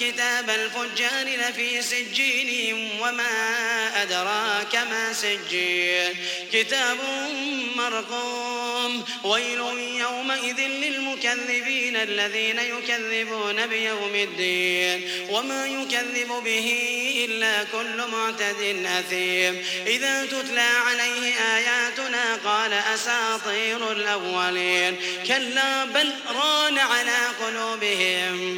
كتاب الفجار لفي سجين وما أدراك ما سجين كتاب مرقوم ويل يومئذ للمكذبين الذين يكذبون بيوم الدين وما يكذب به إلا كل معتد أثيم إذا تتلى عليه آياتنا قال أساطير الأولين كلا بل ران على قلوبهم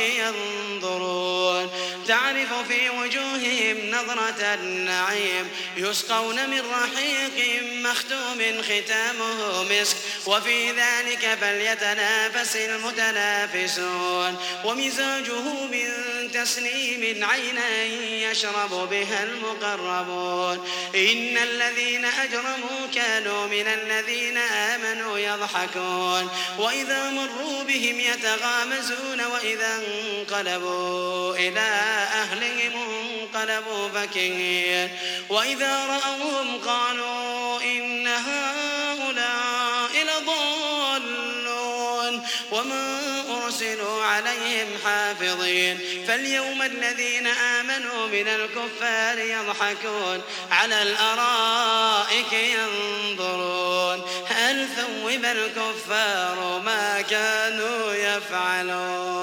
ينظرون. تعرف في وجوههم نظرة النعيم يسقون من رحيق مختوم ختامه مسك. وفي ذلك فليتنافس المتنافسون. ومزاجه من تسنيم عينا يشرب بها المقربون. إن الذين أجرموا كانوا من الذين آمنوا يضحكون. وإذا مروا بهم يتغامزون وإذا انقلبوا إلى أهلهم انقلبوا فكهين. وإذا رأوهم قالوا إن هؤلاء لضالون. وما أرسلوا عليهم حافظين. فاليوم الذين آمنوا من الكفار يضحكون على الأرائك ينظرون. هل ثوب الكفار ما كانوا يفعلون؟